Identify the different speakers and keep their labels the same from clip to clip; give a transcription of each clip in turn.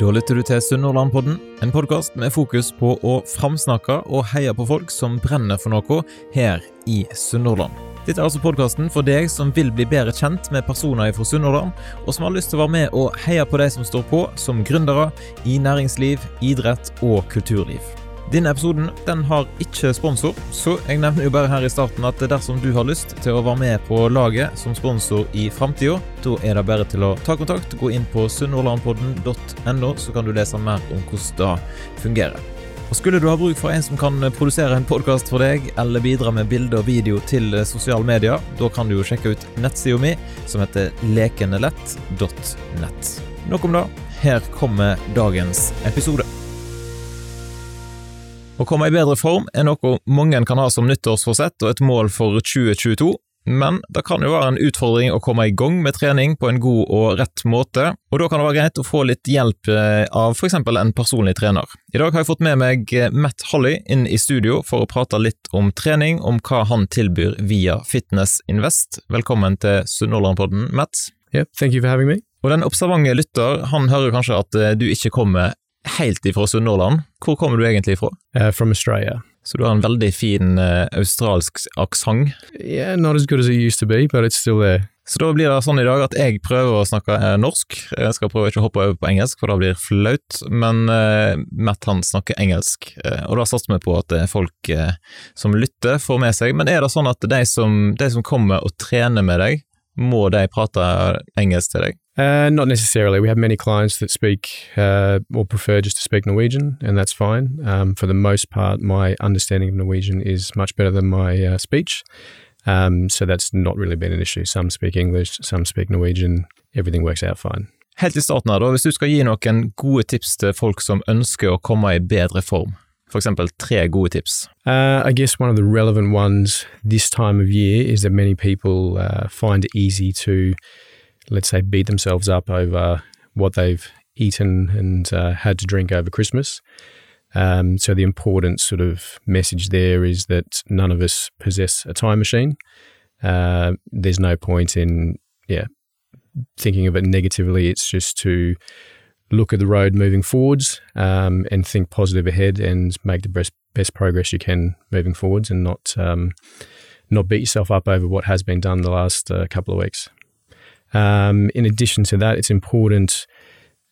Speaker 1: Da lytter du til Sunnhordlandpodden, en podkast med fokus på å framsnakke og heie på folk som brenner for noe her i Sunnhordland. Dette er altså podkasten for deg som vil bli bedre kjent med personer fra Sunnhordland, og som har lyst til å være med og heie på de som står på som gründere i næringsliv, idrett og kulturliv. Denne episoden den har ikke sponsor, så jeg nevner jo bare her i starten at dersom du har lyst til å være med på laget som sponsor i framtida, da er det bare til å ta kontakt. Gå inn på sunnhordlandpodden.no, så kan du lese mer om hvordan det fungerer. Og Skulle du ha bruk for en som kan produsere en podkast for deg, eller bidra med bilde og video til sosiale medier, da kan du jo sjekke ut nettsida mi, som heter lekenelett.nett. Nok om det. Her kommer dagens episode. Å komme i bedre form er noe mange kan ha som nyttårsforsett og et mål for 2022, men det kan jo være en utfordring å komme i gang med trening på en god og rett måte, og da kan det være greit å få litt hjelp eh, av eksempel en personlig trener. I dag har jeg fått med meg eh, Matt Holly inn i studio for å prate litt om trening, om hva han tilbyr via Fitness Invest. Velkommen til Sunnhordlandpodden, Matt.
Speaker 2: Yep, thank you for having me.
Speaker 1: Og den observante lytter, han hører kanskje at eh, du ikke kommer helt ifra Sunnhordland. Hvor kommer du egentlig ifra?
Speaker 2: Uh, from Australia.
Speaker 1: Så du har en veldig fin uh, australsk aksent?
Speaker 2: Yeah, not as good as it used to be, but it's still there.
Speaker 1: Så da blir det sånn i dag at jeg prøver å snakke eh, norsk. Jeg skal prøve ikke å hoppe over på engelsk, for det blir flaut. Men eh, Matt han snakker engelsk, eh, og da satser vi på at det er folk eh, som lytter, får med seg. Men er det sånn at de som, de som kommer og trener med deg, må de prate engelsk til deg?
Speaker 2: Uh, not necessarily. We have many clients that speak uh, or prefer just to speak Norwegian, and that's fine. Um, for the most part, my understanding of Norwegian is much better than my uh, speech. Um, so that's not really been an issue. Some speak English, some speak Norwegian. Everything works out fine.
Speaker 1: Helt i starten her, da, hvis du skal gi noen gode tips til folk som ønsker å komme i bedre form, for eksempel tre gode tips?
Speaker 2: Uh, I guess one of the relevant ones this time of year is that many people uh, find it easy to let's say, beat themselves up over what they've eaten and uh, had to drink over Christmas. Um, so the important sort of message there is that none of us possess a time machine. Uh, there's no point in yeah thinking of it negatively. It's just to look at the road moving forwards um, and think positive ahead and make the best best progress you can moving forwards and not um, not beat yourself up over what has been done the last uh, couple of weeks. Um, in addition to that, it's important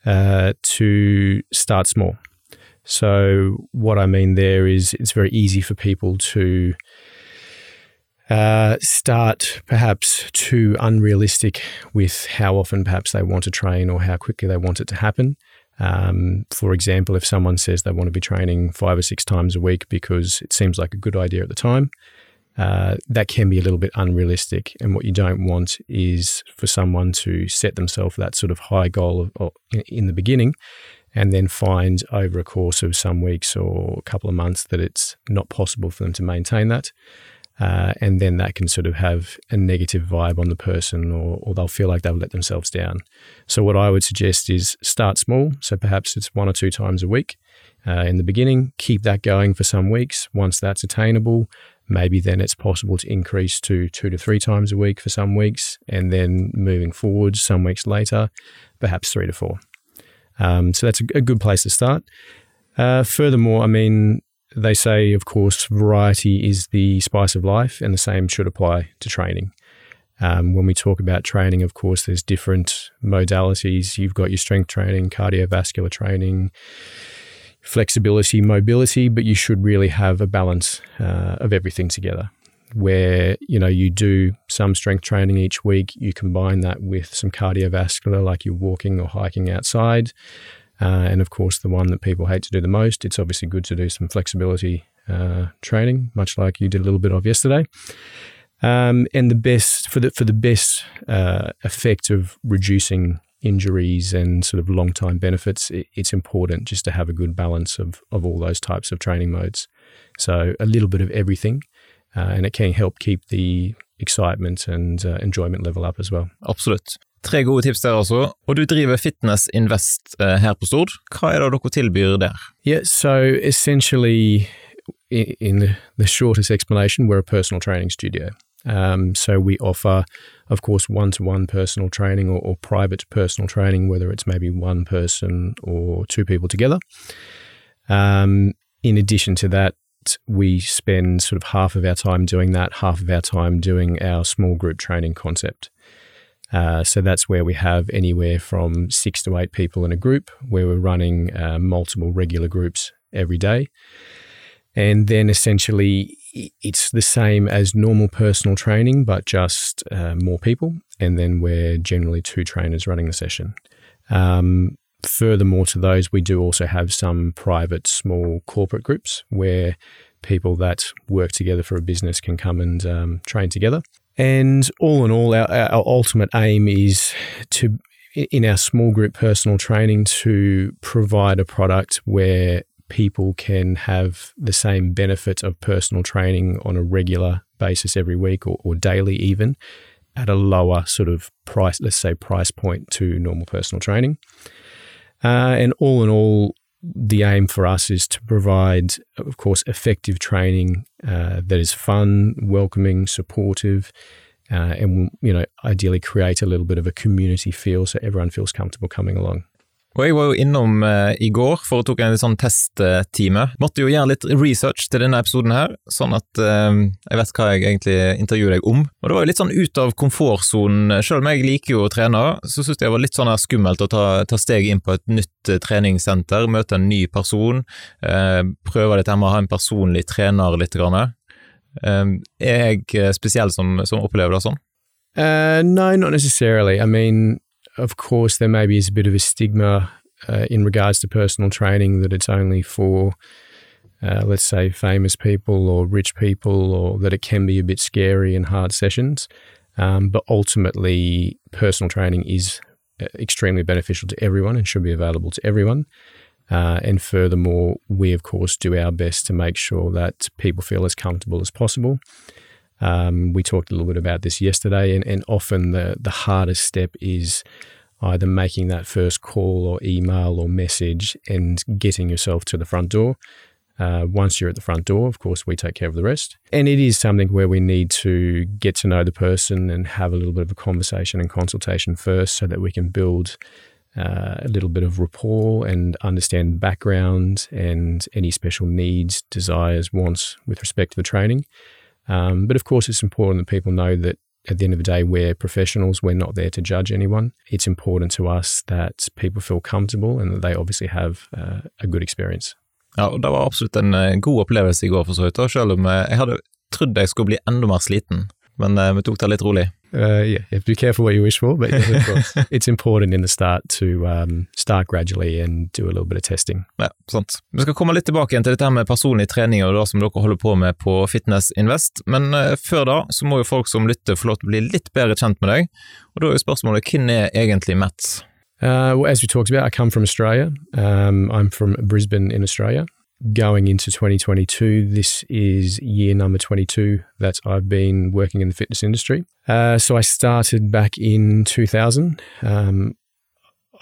Speaker 2: uh, to start small. So, what I mean there is it's very easy for people to uh, start perhaps too unrealistic with how often perhaps they want to train or how quickly they want it to happen. Um, for example, if someone says they want to be training five or six times a week because it seems like a good idea at the time, uh, that can be a little bit unrealistic. And what you don't want is for someone to set themselves that sort of high goal of, of, in the beginning and then find over a course of some weeks or a couple of months that it's not possible for them to maintain that. Uh, and then that can sort of have a negative vibe on the person or, or, they'll feel like they've let themselves down. So, what I would suggest is start small. So, perhaps it's one or two times a week uh, in the beginning, keep that going for some weeks. Once that's attainable, maybe then it's possible to increase to two to three times a week for some weeks, and then moving forward, some weeks later, perhaps three to four. Um, so that's a, a, good place to start. Uh, furthermore, I mean, they say, of course, variety is the spice of life, and the same should apply to training. Um, when we talk about training, of course, there's different modalities. You've got your strength training, cardiovascular training, flexibility, mobility, but you should really have a balance uh, of everything together. Where you know you do some strength training each week, you combine that with some cardiovascular, like you're walking or hiking outside, uh, and of course the one that people hate to do the most. It's obviously good to do some flexibility uh, training, much like you did a little bit of yesterday. Um, and the best for the for the best uh, effect of reducing injuries and sort of long time benefits, it's important just to have a good balance of, of all those types of training modes. So, a little bit of everything, uh, and it can help keep the excitement and uh, enjoyment level up as well.
Speaker 1: Absolutt. Tre gode tips der altså, og du driver Fitness Invest uh, her på Stord. Hva er det dere tilbyr der?
Speaker 2: Yeah, so essentially, in, in the shortest explanation, we're a personal training studio. Um, so we offer, of course, one to one personal training or, or, private personal training, whether it's maybe one person or two people together. Um, in addition to that, we spend sort of half of our time doing that, half of our time doing our small group training concept. Uh, so that's where we have anywhere from six to eight people in a group, where we're running uh, multiple regular groups every day. And then essentially, it's the same as normal personal training, but just uh, more people. And then we're generally two trainers running the session. Um, furthermore to those, we do also have some private, small corporate groups where people that work together for a business can come and um, train together. And all in all, our, our ultimate aim is to, in our small group personal training, to provide a product where people can have the same benefits of personal training on a regular basis every week or, or daily, even at a lower sort of price, let's say price point to normal personal training. Uh, and all in all, the aim for us is to provide, of course, effective training uh, that is fun, welcoming, supportive, uh, and you know, ideally create a little bit of a community feel so everyone feels comfortable coming along.
Speaker 1: Og Jeg var jo innom eh, i går for å tok en sånn testtime. Måtte jo gjøre litt research til denne episoden her, sånn at eh, jeg vet hva jeg egentlig intervjuer deg om. Og Det var jo litt sånn ut av komfortsonen. Selv om jeg liker jo å trene, så syntes jeg det var litt sånn skummelt å ta, ta steg inn på et nytt eh, treningssenter, møte en ny person, eh, prøve dette med å ha en personlig trener litt. Grann. Eh, er jeg eh, spesiell som, som opplever det sånn?
Speaker 2: Uh, no, not necessarily. I mean, of course, there maybe is a bit of a stigma uh, in regards to personal training that it's only for, uh, let's say, famous people or rich people, or that it can be a bit scary and hard sessions. Um, but ultimately, personal training is uh, extremely beneficial to everyone and should be available to everyone. Uh, and furthermore, we of course do our best to make sure that people feel as comfortable as possible. Um, we talked a little bit about this yesterday, and, and often the, the hardest step is either making that first call or email or message and getting yourself to the front door. Uh, once you're at the front door, of course, we take care of the rest. And it is something where we need to get to know the person and have a little bit of a conversation and consultation first so that we can build uh, a little bit of rapport and understand background and any special needs, desires, wants with respect to the training. Um, but of course, it's important that people know that at the end of the day, we're professionals. We're not there to judge anyone. It's important to us that people feel comfortable and that they obviously have uh, a good experience.
Speaker 1: Ja, og Det var absolutt en uh, god opplevelse i går, for så vidt, selv om uh, jeg hadde trodd jeg skulle bli enda mer sliten. Men uh, vi tok det litt rolig.
Speaker 2: Uh, yeah, you have to be careful what you wish for, but yes, of course, it's important in the start to um, start gradually and do a little bit of testing.
Speaker 1: Ja, sant. Vi skal komme litt tilbake til dette med personlig trening og det som dere holder på med på Fitness Invest, men uh, før da så må jo folk som lytter få lov til å bli litt bedre kjent med deg, og da er jo spørsmålet hvem er egentlig Mats?
Speaker 2: Uh, well, as we talked about, I come from Australia. Um, I'm from Brisbane in Australia. Going into 2022, this is year number 22 that I've been working in the fitness industry. Uh, so I started back in 2000. Um,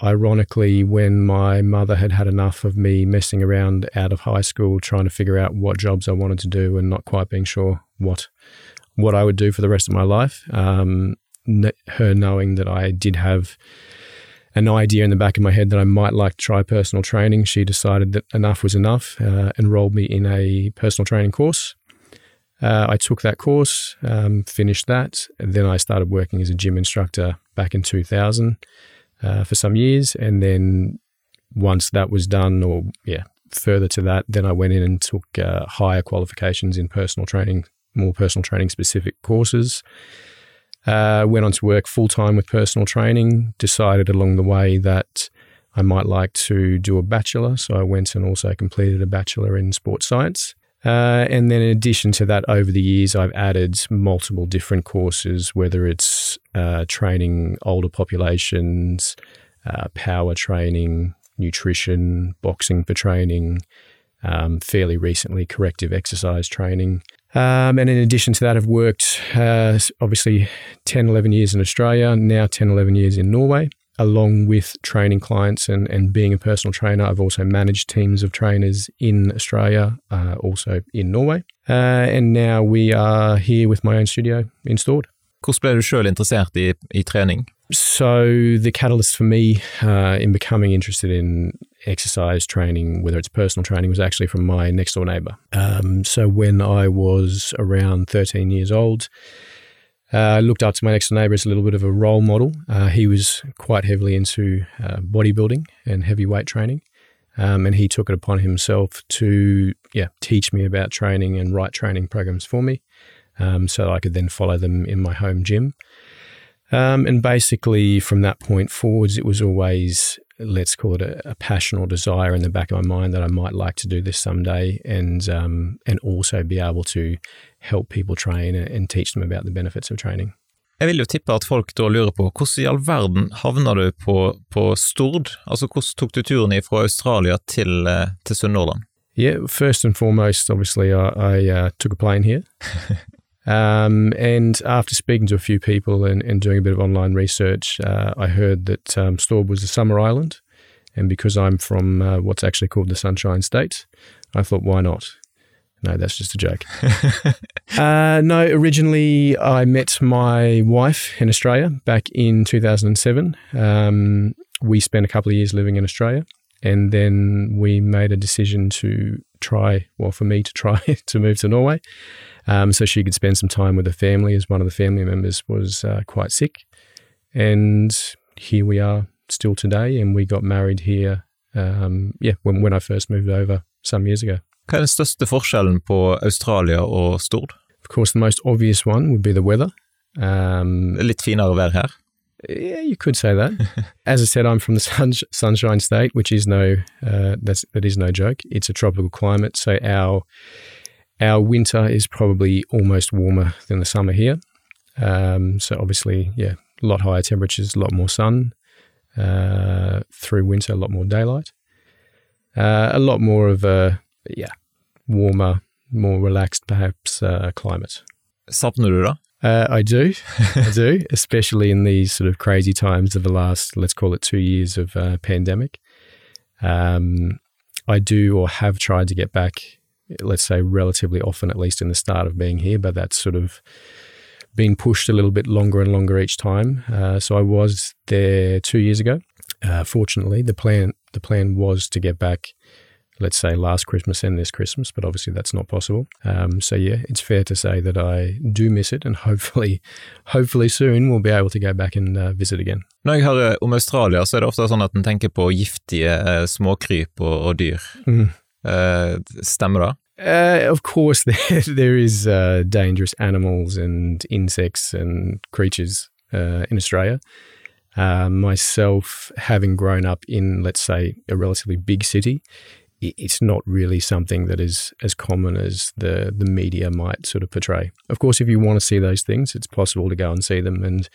Speaker 2: ironically, when my mother had had enough of me messing around out of high school, trying to figure out what jobs I wanted to do, and not quite being sure what what I would do for the rest of my life. Um, her knowing that I did have an idea in the back of my head that I might like to try personal training, she decided that enough was enough, uh, enrolled me in a personal training course. Uh, I took that course, um, finished that, and then I started working as a gym instructor back in 2000 uh, for some years. And then once that was done, or yeah, further to that, then I went in and took uh, higher qualifications in personal training, more personal training specific courses. Uh, went on to work full time with personal training. Decided along the way that I might like to do a bachelor, so I went and also completed a bachelor in sports science. Uh, and then, in addition to that, over the years, I've added multiple different courses, whether it's uh, training older populations, uh, power training, nutrition, boxing for training, um, fairly recently, corrective exercise training. Um, and in addition to that, I've worked uh, obviously 10, 11 years in Australia, now 10, 11 years in Norway. along with training clients and, and being a personal trainer, I've also managed teams of trainers in Australia, uh, also in Norway. Uh, and now we are here with my own studio installed.
Speaker 1: Hvordan ble du sjøl interessert i, i, trening?
Speaker 2: So, the catalyst for me uh, in becoming interested in exercise training, whether it's personal training, was actually from my next door neighbor. Um, so, when I was around 13 years old, uh, I looked up to my next door neighbor as a little bit of a role model. Uh, he was quite heavily into uh, bodybuilding and heavyweight training. Um, and he took it upon himself to yeah teach me about training and write training programs for me um, so I could then follow them in my home gym. Um, and basically, from that point forwards, it was always, let's call it a, a, passion or desire in the back of my mind that I might like to do this someday and, um, and also be able to help people train and teach them about the benefits of training.
Speaker 1: Jeg vil jo tippe at folk da lurer på hvordan i all verden havna du på, på Stord? Altså hvordan tok du turen fra Australia til, eh, til Sunnhordland?
Speaker 2: Yeah, first and foremost, obviously, I, I uh, took a plane here. Um, and after speaking to a few people and, and doing a bit of online research, uh, I heard that um, Stord was a summer island. And because I'm from uh, what's actually called the Sunshine State, I thought, why not? No, that's just a joke. uh, no, originally I met my wife in Australia back in 2007. Um, we spent a couple of years living in Australia. And then we made a decision to try, well, for me to try to move to Norway um, so she could spend some time with her family as one of the family members was uh, quite sick. And here we are still today, and we got married here, um, yeah, when, when I first moved over some years ago.
Speaker 1: Hva er den største forskjellen på Australia og Stord?
Speaker 2: Of course, the most obvious one would be the weather. Um,
Speaker 1: Litt finere vær her?
Speaker 2: Yeah, you could say that. As I said, I'm from the sun, Sunshine State, which is no uh, that's that is no joke. It's a tropical climate, so our our winter is probably almost warmer than the summer here. Um, so obviously, yeah, a lot higher temperatures, a lot more sun. Uh, through winter, a lot more daylight. Uh, a lot more of a yeah, warmer, more relaxed, perhaps uh, climate.
Speaker 1: Det?
Speaker 2: Uh, I do, I do, especially in these sort of crazy times of the last, let's call it two years of uh, pandemic. Um, I do or have tried to get back, let's say, relatively often, at least in the start of being here, but that's sort of been pushed a little bit longer and longer each time. Uh, so I was there two years ago. Uh, fortunately, the plan the plan was to get back let's say last Christmas and this Christmas, but obviously that's not possible. Um, so yeah, it's fair to say that I do miss it, and hopefully, hopefully soon we'll be able to go back and uh, visit again.
Speaker 1: Når jeg hører om Australia, så er det ofte sånn at en tenker på giftige uh, småkryp og, og dyr. Mm. Uh?
Speaker 2: Uh, of course, there, there is uh, dangerous animals and insects and creatures uh, in Australia. Uh, myself, having grown up in, let's say, a relatively big city, it's not really something that is as common as the the media might sort of portray. Of course, if you want to see those things, it's possible to go and see them and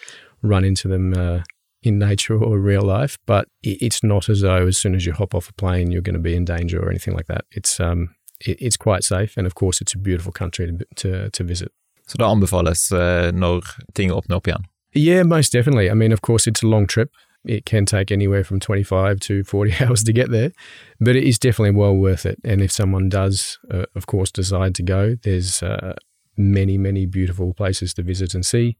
Speaker 2: run into them uh, in nature or real life. But it's not as though as soon as you hop off a plane, you're going to be in danger or anything like that. It's um, it's quite safe, and of course, it's a beautiful country to to, to visit.
Speaker 1: Så det anbefales uh, når ting åpner opp igjen?
Speaker 2: Yeah, most definitely. I mean, of course, it's a long trip. it can take anywhere from 25 to 40 hours to get there, but it is definitely well worth it. And if someone does, uh, of course, decide to go, there's uh, many, many beautiful places to visit and see.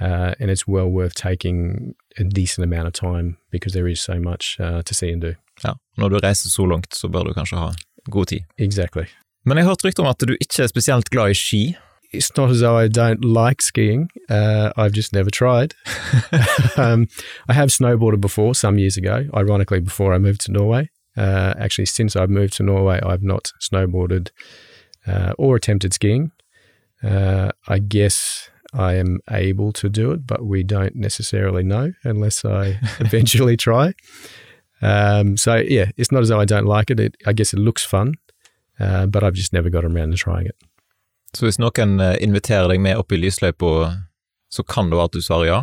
Speaker 2: Uh, and it's well worth taking a decent amount of time because there is so much uh, to see and do.
Speaker 1: Ja, når du reiser så langt, så bør du kanskje ha god tid.
Speaker 2: Exactly.
Speaker 1: Men jeg har hørt rykter om at du ikke er spesielt glad i ski.
Speaker 2: it's not as though I don't like skiing. Uh, I've just never tried. um, I have snowboarded before some years ago, ironically, before I moved to Norway. Uh, actually, since I've moved to Norway, I've not snowboarded uh, or attempted skiing. Uh, I guess I am able to do it, but we don't necessarily know unless I eventually try. Um, so, yeah, it's not as though I don't like it. it I guess it looks fun, uh, but I've just never got around to trying it.
Speaker 1: Så hvis noen eh, inviterer deg med opp i lysløypa, så kan det være at du svarer ja?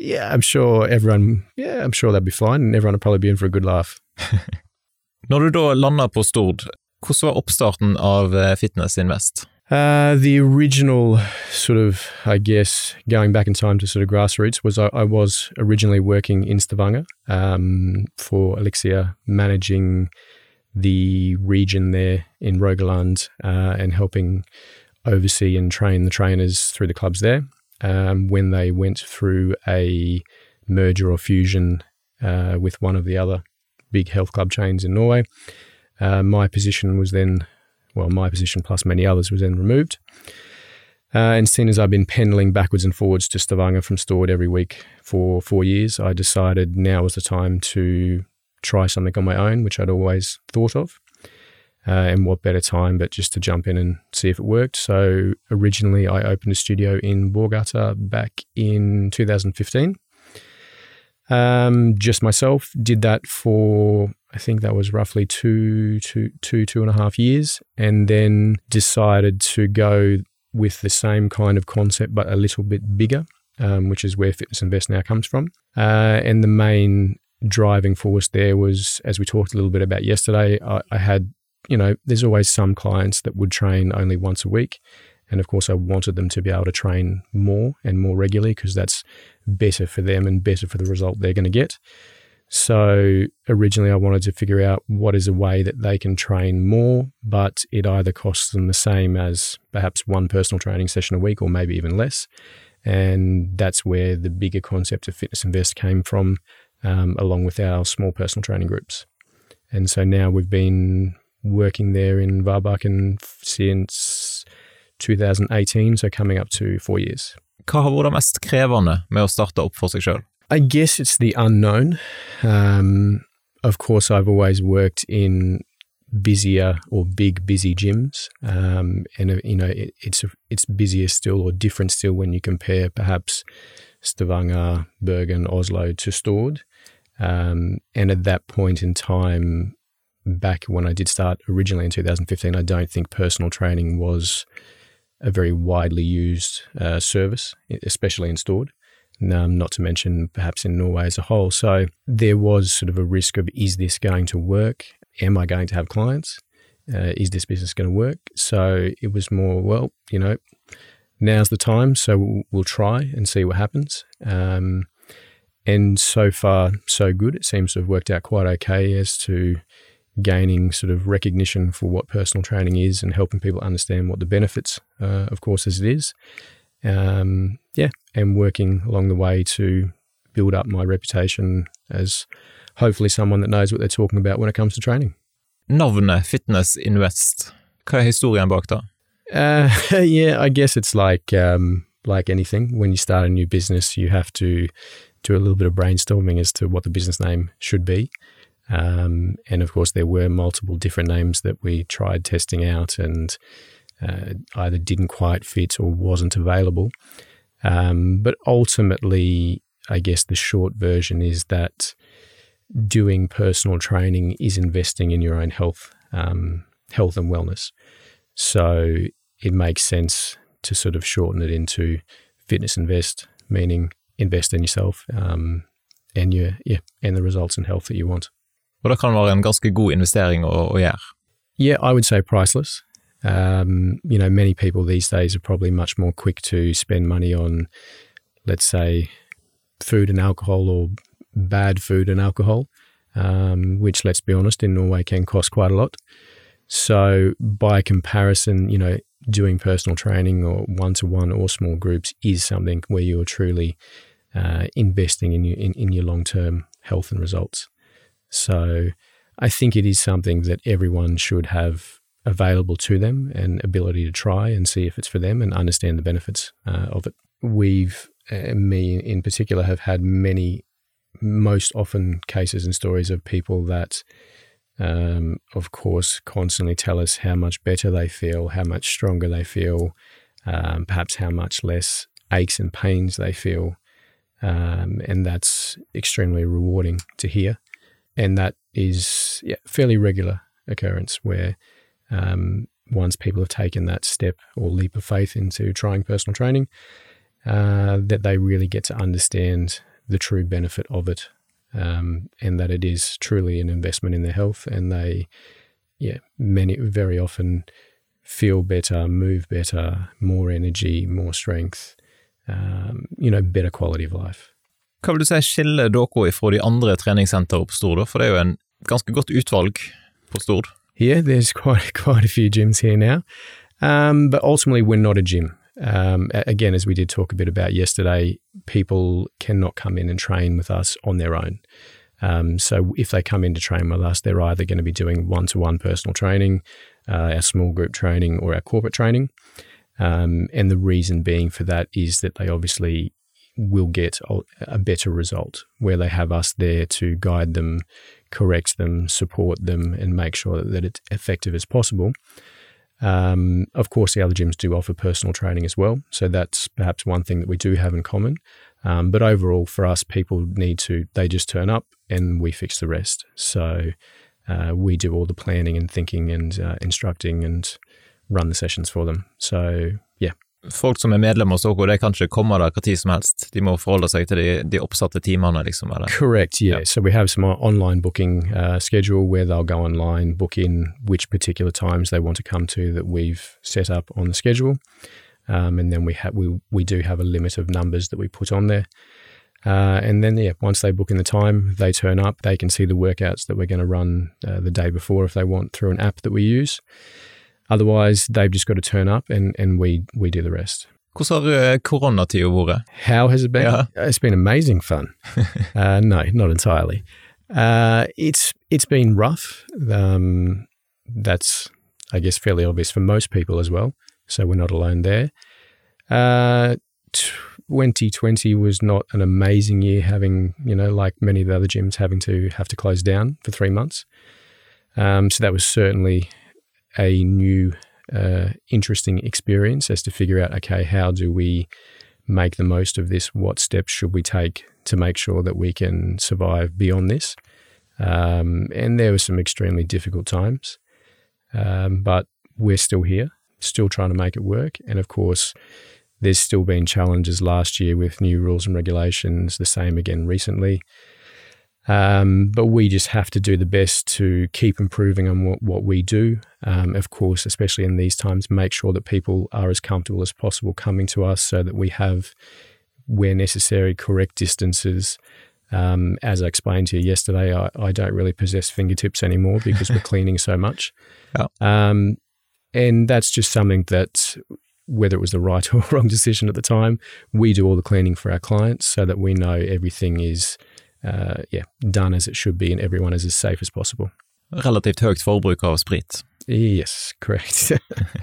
Speaker 2: Yeah, I'm sure everyone, yeah, I'm sure that'd be fine, and everyone will probably be in for a good laugh.
Speaker 1: Når du da lander på Stord, hvordan var oppstarten av eh, Fitness Invest?
Speaker 2: Uh, the original sort of, I guess, going back in time to sort of grassroots was I, I was originally working in Stavanger um, for Elixia, managing the region there in Rogaland uh, and helping oversee and train the trainers through the clubs there. Um, when they went through a merger or fusion uh, with one of the other big health club chains in Norway, uh, my position was then well, my position plus many others was then removed. Uh, and seeing as I've been pendling backwards and forwards to Stavanger from Stord every week for four years, I decided now was the time to try something on my own, which I'd always thought of. Uh, and what better time but just to jump in and see if it worked. So originally, I opened a studio in Borgata back in 2015. Um, just myself did that for I think that was roughly two, two, two, two and a half years, and then decided to go with the same kind of concept but a little bit bigger, um, which is where Fitness Invest now comes from. Uh, and the main driving force there was, as we talked a little bit about yesterday, I, I had, you know, there's always some clients that would train only once a week. And of course, I wanted them to be able to train more and more regularly because that's better for them and better for the result they're going to get. So originally, I wanted to figure out what is a way that they can train more, but it either costs them the same as perhaps one personal training session a week or maybe even less. And that's where the bigger concept of Fitness Invest came from, um, along with our small personal training groups. And so now we've been working there in Varbakken since 2018, so coming up to four years.
Speaker 1: Hva har vært mest krevende med å starte opp for seg sjøl?
Speaker 2: I guess it's the unknown. Um, of course, I've always worked in busier or big busy gyms, um, and uh, you know it, it's it's busier still or different still when you compare perhaps Stavanger, Bergen, Oslo to Stord. Um, and at that point in time, back when I did start originally in 2015, I don't think personal training was a very widely used uh, service, especially in Stord um, not to mention perhaps in Norway as a whole. So there was sort of a risk of is this going to work? Am I going to have clients? Uh, is this business going to work? So it was more, well, you know, now's the time. So we'll, we'll try and see what happens. Um, and so far, so good. It seems to have worked out quite okay as to gaining sort of recognition for what personal training is and helping people understand what the benefits, uh, of course, as it is. Um, yeah, and working along the way to build up my reputation as hopefully someone that knows what they're talking about when it comes to training.
Speaker 1: Navnet Fitness Invest, hva er historien bak det?
Speaker 2: Uh, yeah, I guess it's like um, like anything. When you start a new business, you have to do a little bit of brainstorming as to what the business name should be. Um, and of course, there were multiple different names that we tried testing out and uh, either didn't quite fit or wasn't available. Um, but ultimately, I guess the short version is that doing personal training is investing in your own health, um, health and wellness. So it makes sense to sort of shorten it into fitness invest, meaning invest in yourself um, and your yeah, and the results and health that you want.
Speaker 1: Og det kan være en ganske god investering å, å gjøre?
Speaker 2: Yeah, I would say priceless. Um, you know, many people these days are probably much more quick to spend money on, let's say, food and alcohol or bad food and alcohol, um, which, let's be honest, in Norway can cost quite a lot. So, by comparison, you know, doing personal training or one to one or small groups is something where you're truly uh, investing in your in, in your long term health and results. So, I think it is something that everyone should have available to them and ability to try and see if it's for them and understand the benefits uh, of it. We've, uh, me in particular, have had many, most often cases and stories of people that, um, of course, constantly tell us how much better they feel, how much stronger they feel, um, perhaps how much less aches and pains they feel. Um, and that's extremely rewarding to hear. And that is yeah, fairly regular occurrence where um, once people have taken that step or leap of faith into trying personal training, uh, that they really get to understand the true benefit of it um, and that it is truly an investment in their health. And they, yeah, many, very often feel better, move better, more energy, more strength, um, you know, better quality of life.
Speaker 1: Hva vil du si skiller dere fra de andre treningssentrene på Stord. For det er jo en ganske godt utvalg på Stord.
Speaker 2: Yeah, there's quite quite a few gyms here now, um, but ultimately we're not a gym. Um, again, as we did talk a bit about yesterday, people cannot come in and train with us on their own. Um, so if they come in to train with us, they're either going to be doing one-to-one personal training, uh, our small group training, or our corporate training. Um, and the reason being for that is that they obviously will get a better result where they have us there to guide them, correct them, support them, and make sure that it's effective as possible. Um, of course, the other gyms do offer personal training as well. So that's perhaps one thing that we do have in common. Um, but overall, for us, people need to, they just turn up and we fix the rest. So uh, we do all the planning and thinking and uh, instructing and run the sessions for them. So yeah.
Speaker 1: Folk som er medlemmer hos dere, de kan ikke komme der tid som helst? De må forholde seg til de, de oppsatte timene, liksom? Eller?
Speaker 2: Correct, yeah. yeah. So we have some online booking uh, schedule where they'll go online, book in which particular times they want to come to that we've set up on the schedule. Um, and then we have we we do have a limit of numbers that we put on there. Uh, and then, yeah, once they book in the time, they turn up. They can see the workouts that we're going to run uh, the day before if they want through an app that we use. Otherwise, they've just got to turn up and, and we, we do the rest.
Speaker 1: Hvordan har uh, koronatida vært?
Speaker 2: How has it been? Yeah. It's been amazing fun. uh, no, not entirely. Uh, it's it's been rough. Um, that's I guess fairly obvious for most people as well. So we're not alone there. Uh, 2020 was not an amazing year, having you know like many of the other gyms having to have to close down for three months. Um, so that was certainly a new, uh, interesting experience as to figure out okay, how do we make the most of this? What steps should we take to make sure that we can survive beyond this? Um, and there were some extremely difficult times, um, but we're still here, still trying to make it work. And of course, there's still been challenges last year with new rules and regulations, the same again recently. Um, but we just have to do the best to keep improving on what, what we do. Um, of course, especially in these times, make sure that people are as comfortable as possible coming to us so that we have, where necessary, correct distances. Um, as I explained to you yesterday, I, I, don't really possess fingertips anymore because we're cleaning so much.
Speaker 1: Oh.
Speaker 2: and that's just something that whether it was the right or wrong decision at the time, we do all the cleaning for our clients so that we know everything is uh, yeah, done as it should be and everyone is as safe as possible.
Speaker 1: Relativt høyt forbruk av sprit.
Speaker 2: Yes, correct.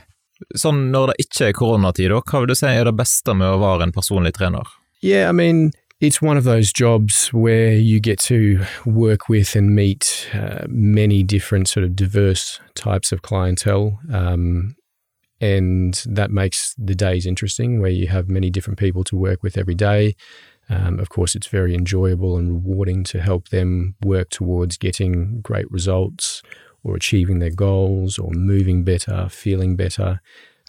Speaker 1: sånn når det ikke er koronatid, hva vil du si er det beste med å være en personlig trener?
Speaker 2: Yeah, I mean, it's one of those jobs where you get to work with and meet uh, many different sort of diverse types of clientele. Um, and that makes the days interesting where you have many different people to work with every day. Um, of course, it's very enjoyable and rewarding to help them work towards getting great results or achieving their goals or moving better, feeling better,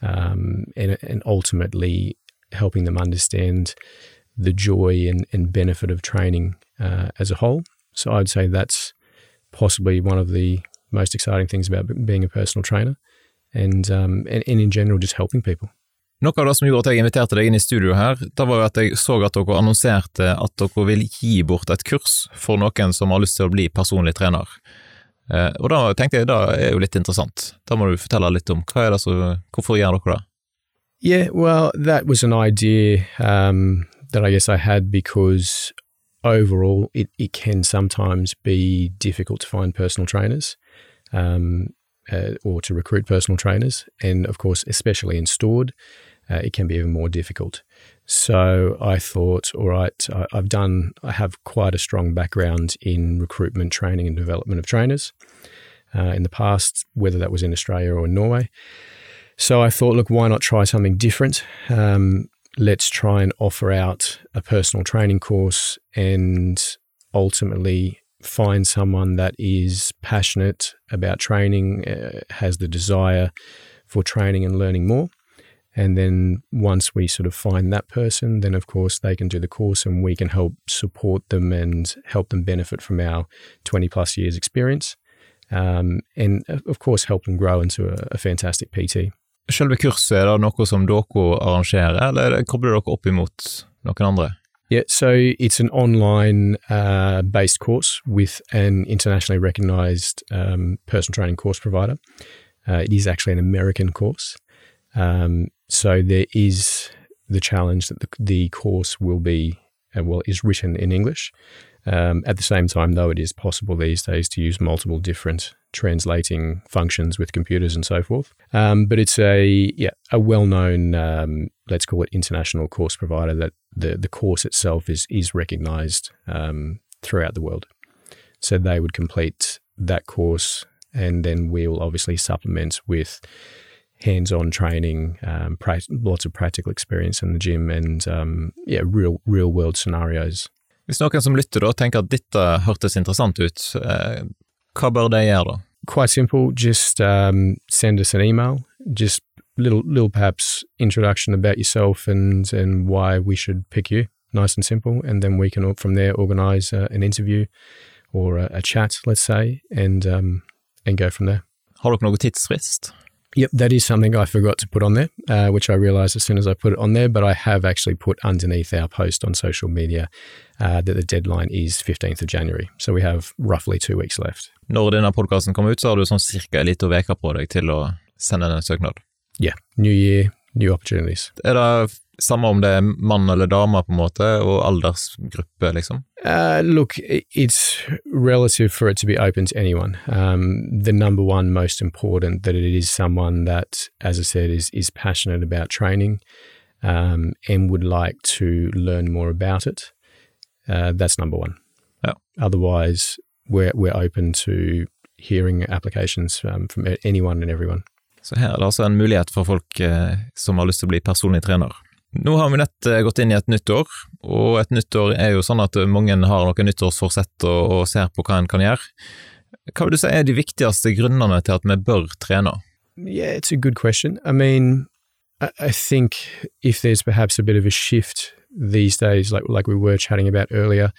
Speaker 2: um, and, and ultimately helping them understand the joy and, and benefit of training uh, as a whole. So I'd say that's possibly one of the most exciting things about being a personal trainer. and, um, and, and in general just helping people.
Speaker 1: Noe av det som gjorde at jeg inviterte deg inn i studio her, det var jo at jeg så at dere annonserte at dere vil gi bort et kurs for noen som har lyst til å bli personlig trener. Eh, og da tenkte jeg det er jo litt interessant. Da må du fortelle litt om hva er det som, hvorfor gjør dere det?
Speaker 2: Yeah, well, that was an idea um, that I guess I had because overall it, it can sometimes be difficult to find personal trainers. Um, uh, or to recruit personal trainers. And of course, especially in stored, uh, it can be even more difficult. So I thought, all right, I, I've done, I have quite a strong background in recruitment, training, and development of trainers uh, in the past, whether that was in Australia or in Norway. So I thought, look, why not try something different? Um, let's try and offer out a personal training course and ultimately find someone that is passionate about training, uh, has the desire for training and learning more. And then once we sort of find that person, then of course they can do the course and we can help support them and help them benefit from our 20 plus years experience. Um, and of course help them grow into a, a fantastic PT.
Speaker 1: Selve kurset, er det noe som dere arrangerer, eller kobler dere opp imot noen andre?
Speaker 2: Yeah, so it's an online uh, based course with an internationally recognized um, personal training course provider. Uh, it is actually an American course. Um, so there is the challenge that the, the course will be, uh, well, is written in English. Um, at the same time, though, it is possible these days to use multiple different translating functions with computers and so forth. Um, but it's a yeah a well known um, let's call it international course provider that the the course itself is is recognised um, throughout the world. So they would complete that course, and then we will obviously supplement with hands-on training, um, pra- lots of practical experience in the gym, and um, yeah, real real world scenarios.
Speaker 1: Hvis noen som lytter da tenker at dette hørtes interessant ut, eh, hva bør de gjøre da?
Speaker 2: Quite simple. Just um, send us an email. Just little little perhaps introduction about yourself and and why we should pick you. Nice and simple, and then we can from there organise uh, an interview or a, a, chat, let's say, and um, and go from there.
Speaker 1: Har dere noe tidsfrist?
Speaker 2: Yep, that is something I forgot to put on there, uh, which I realized as soon as I put it on there. But I have actually put underneath our post on social media uh, that the deadline is 15th of January. So we have roughly two weeks left.
Speaker 1: Når denne podkasten kommer ut, så har du sånn cirka en liten uke på deg til å sende en søknad.
Speaker 2: Yeah, new year, new opportunities.
Speaker 1: Er det samme om det er mann eller dame, på en måte, og aldersgruppe, liksom?
Speaker 2: Uh, look, it's relative for it to be open to anyone. Um, the number one most important that it is someone that, as I said, is is passionate about training um, and would like to learn more about it. Uh, that's number one.
Speaker 1: Yeah.
Speaker 2: Otherwise, we're we're open to hearing applications um, from anyone and everyone.
Speaker 1: Så her er det altså en mulighet for folk eh, som har lyst til å bli personlig trener. Nå har vi nett eh, gått inn i et nytt år, og et nytt år er jo sånn at mange har noen nyttårsforsett og, og ser på hva en kan gjøre. Hva vil du si er de viktigste grunnene til at vi bør trene?
Speaker 2: Yeah, it's a good question. I mean, I think if there's perhaps a bit of a shift these days, like like we were chatting about earlier,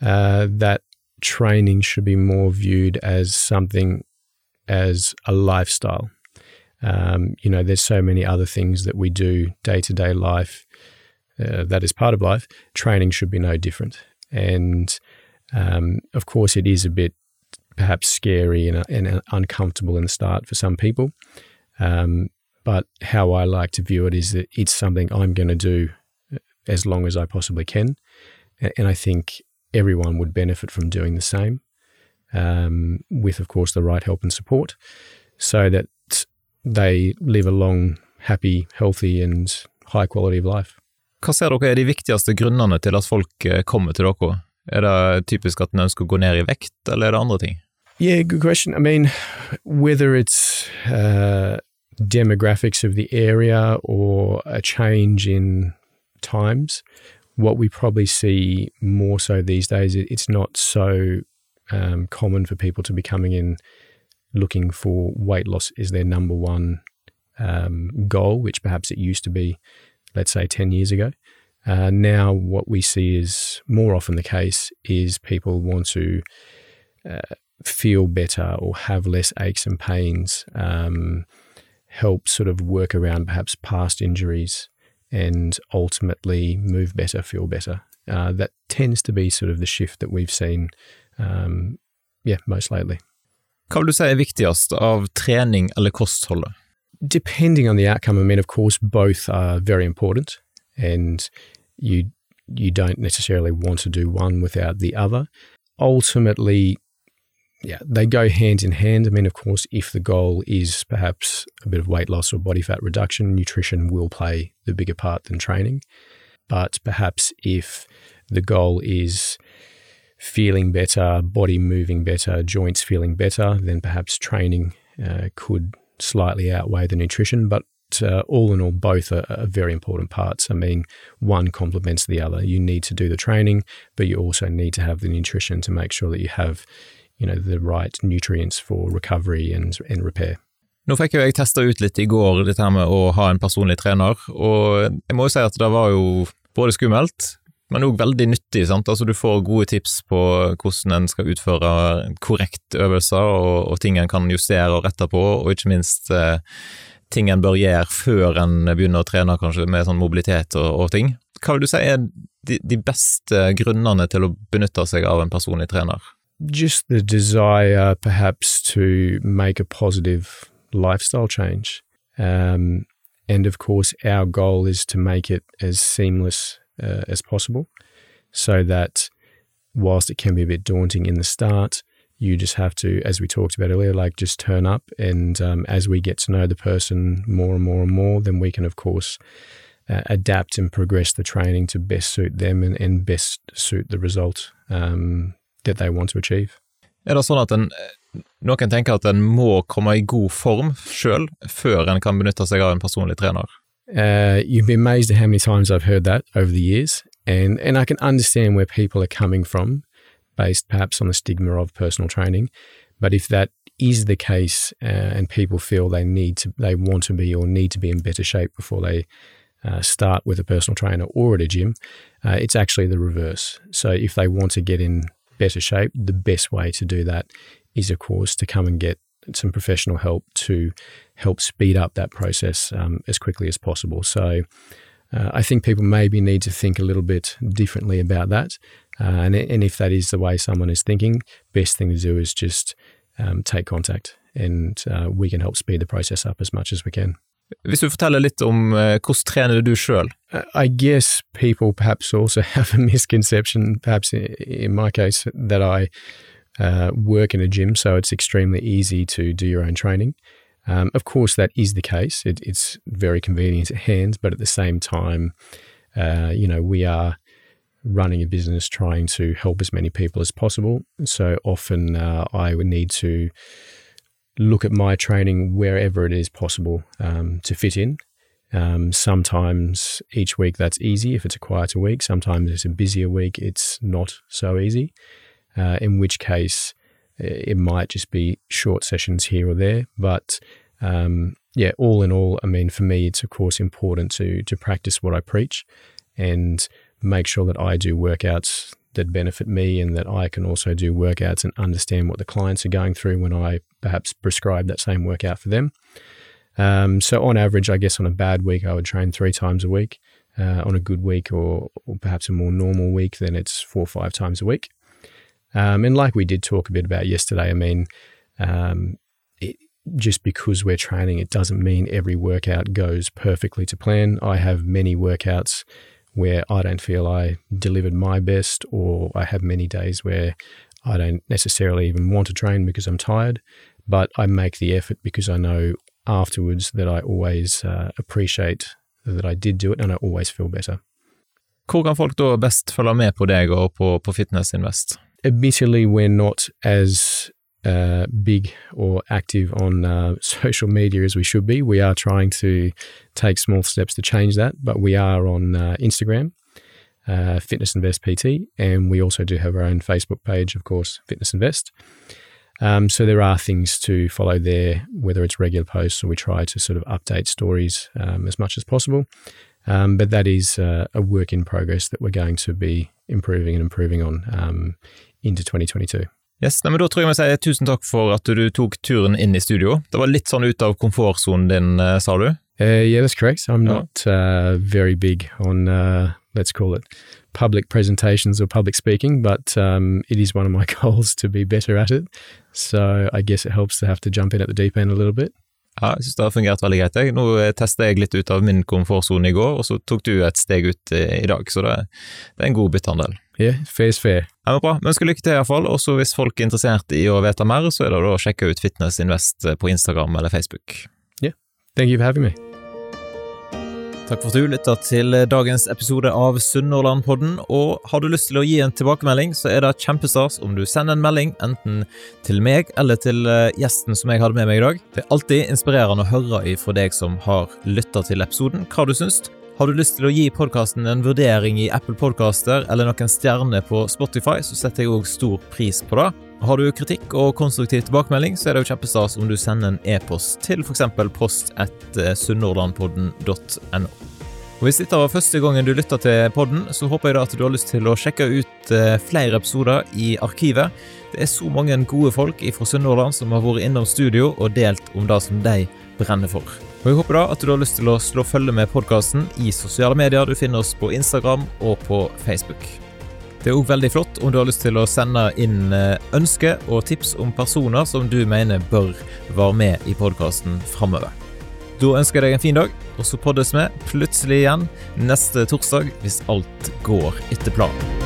Speaker 2: uh, that training should be more viewed as something as a lifestyle. Um, you know, there's so many other things that we do day to day life uh, that is part of life. Training should be no different. And um, of course, it is a bit perhaps scary and, and, uncomfortable in the start for some people. Um, but how I like to view it is that it's something I'm going to do uh, as long as I possibly can. And I think everyone would benefit from doing the same, um, with, of course, the right help and support, so that they live a long, happy, healthy and high quality of life.
Speaker 1: Hva ser dere er de viktigste grunnene til at folk eh, kommer til dere? Er det typisk at en ønsker å gå ned i vekt, eller er det andre ting?
Speaker 2: Yeah, good question. I mean, whether it's uh, demographics of the area or a change in times, what we probably see more so these days, it's not so um, common for people to be coming in looking for weight loss is their number one um, goal, which perhaps it used to be, let's say, 10 years ago. Uh, now, what we see is more often the case is people want to uh, feel better or have less aches and pains, um, help sort of work around perhaps past injuries, and ultimately move better, feel better. Uh, that tends to be sort of the shift that we've seen, um, yeah, most lately.
Speaker 1: Hva vil du si er viktigst av trening eller kostholdet?
Speaker 2: Depending on the outcome, I mean, of course, both are very important, and you you don't necessarily want to do one without the other. Ultimately, yeah, they go hand in hand. I mean, of course, if the goal is perhaps a bit of weight loss or body fat reduction, nutrition will play the bigger part than training. But perhaps if the goal is feeling better, body moving better, joints feeling better, then perhaps training uh, could slightly outweigh the nutrition. But uh, all in all, both are, are, very important parts. I mean, one complements the other. You need to do the training, but you also need to have the nutrition to make sure that you have, you know, the right nutrients for recovery and, and repair.
Speaker 1: Nå fikk jo jeg testa ut litt i går dette her med å ha en personlig trener, og jeg må jo si at det var jo både skummelt, men òg veldig nyttig. sant? Altså Du får gode tips på hvordan en skal utføre korrekt øvelser, og, og ting en kan justere og rette på, og ikke minst eh, ting en bør gjøre før en begynner å trene, kanskje med sånn mobilitet og, og ting. Hva vil du si er de, de beste grunnene til å benytte seg av en personlig trener?
Speaker 2: Just the desire, perhaps, to make a positive lifestyle change. Um, and of course, our goal is to make it as seamless uh, as possible so that whilst it can be a bit daunting in the start, you just have to, as we talked about earlier, like just turn up. And um, as we get to know the person more and more and more, then we can, of course, uh, adapt and progress the training to best suit them and, and best suit the result um, that they want to achieve.
Speaker 1: Er det sånn at en, noen tenker at en må komme i god form sjøl før en kan benytte seg av en personlig trener?
Speaker 2: Uh, you'd be amazed at how many times I've heard that over the years, and and I can understand where people are coming from, based perhaps on the stigma of personal training. But if that is the case, uh, and people feel they need to, they want to be or need to be in better shape before they uh, start with a personal trainer or at a gym, uh, it's actually the reverse. So if they want to get in better shape, the best way to do that is, of course, to come and get some professional help to help speed up that process um, as quickly as possible. So uh, I think people maybe need to think a little bit differently about that. Uh, and, and if that is the way someone is thinking, best thing to do is just um, take contact and uh, we can help speed the process up as much as we can.
Speaker 1: Hvis du forteller litt om uh, hvordan trener du sjøl?
Speaker 2: I guess people perhaps also have a misconception, perhaps in my case, that I uh, work in a gym, so it's extremely easy to do your own training. Um, of course, that is the case. It, it's very convenient at hand, but at the same time, uh, you know, we are running a business trying to help as many people as possible. So often uh, I would need to look at my training wherever it is possible um, to fit in. Um, sometimes each week that's easy if it's a quieter week. Sometimes it's a busier week, it's not so easy. Uh, in which case, it might just be short sessions here or there. But um, yeah, all in all, I mean, for me, it's of course important to to practice what I preach and make sure that I do workouts that benefit me and that I can also do workouts and understand what the clients are going through when I perhaps prescribe that same workout for them. Um, so, on average, I guess on a bad week, I would train three times a week. Uh, on a good week or, or, perhaps a more normal week, then it's four or five times a week. Um, and like we did talk a bit about yesterday, I mean, um, it, just because we're training, it doesn't mean every workout goes perfectly to plan. I have many workouts where I don't feel I delivered my best, or I have many days where I don't necessarily even want to train because I'm tired, but I make the effort because I know afterwards that I always uh, appreciate that I did do it and I always feel better.
Speaker 1: Hvor kan folk da best følge med på deg og på, på Fitness Invest?
Speaker 2: Admittedly, we're not as uh, big or active on uh, social media as we should be. We are trying to take small steps to change that, but we are on uh, Instagram, uh, Fitness Invest PT, and we also do have our own Facebook page, of course, Fitness Invest. Um, so there are things to follow there, whether it's regular posts or we try to sort of update stories um, as much as possible. Um, but that is uh, a work in progress that we're going to be improving and improving on um, into 2022.
Speaker 1: Yes, men Da tror jeg vi sier tusen takk for at du tok turen inn i studio. Det var litt sånn ut av komfortsonen din, eh, sa du?
Speaker 2: Uh, yeah, that's correct. I'm not uh, very big on, uh, let's call it, public presentations or public speaking, but um, it is one of my goals to be better at it. So I guess it helps to have to jump in at the deep end a little bit.
Speaker 1: Ja, jeg synes det har fungert veldig greit. Jeg. Nå eh, testa jeg litt ut av min komfortsone i går, og så tok du et steg ut eh, i dag, så det, det er en god byttehandel.
Speaker 2: Yeah, face fair.
Speaker 1: Ja, men bra. Men ønsker lykke til iallfall, og så hvis folk er interessert i å vite mer, så er det da å sjekke ut Fitness Invest eh, på Instagram eller Facebook.
Speaker 2: Yeah, thank you for having me.
Speaker 1: Takk for at du lytta til dagens episode av Sunnhordlandpodden. Og har du lyst til å gi en tilbakemelding, så er det kjempestas om du sender en melding enten til meg eller til eh, gjesten som jeg hadde med meg i dag. Det er alltid inspirerende å høre ifra deg som har lytta til episoden, hva du syns. Har du lyst til å gi podkasten en vurdering i Apple Podcaster eller noen stjerner på Spotify, så setter jeg òg stor pris på det. Har du kritikk og konstruktiv tilbakemelding, så er det jo kjempestas om du sender en e-post til f.eks. post etter sunnhordlandpodden.no. Og Hvis dette var første gangen du lytta til podden, så håper jeg da at du har lyst til å sjekke ut eh, flere episoder i arkivet. Det er så mange gode folk fra Sunnhordland som har vært innom studio og delt om det som de brenner for. Og Jeg håper da at du har lyst til å slå følge med podkasten i sosiale medier. Du finner oss på Instagram og på Facebook. Det er òg veldig flott om du har lyst til å sende inn eh, ønsker og tips om personer som du mener bør være med i podkasten framover. Da ønsker jeg deg en fin dag, og så poddes vi plutselig igjen neste torsdag hvis alt går etter planen.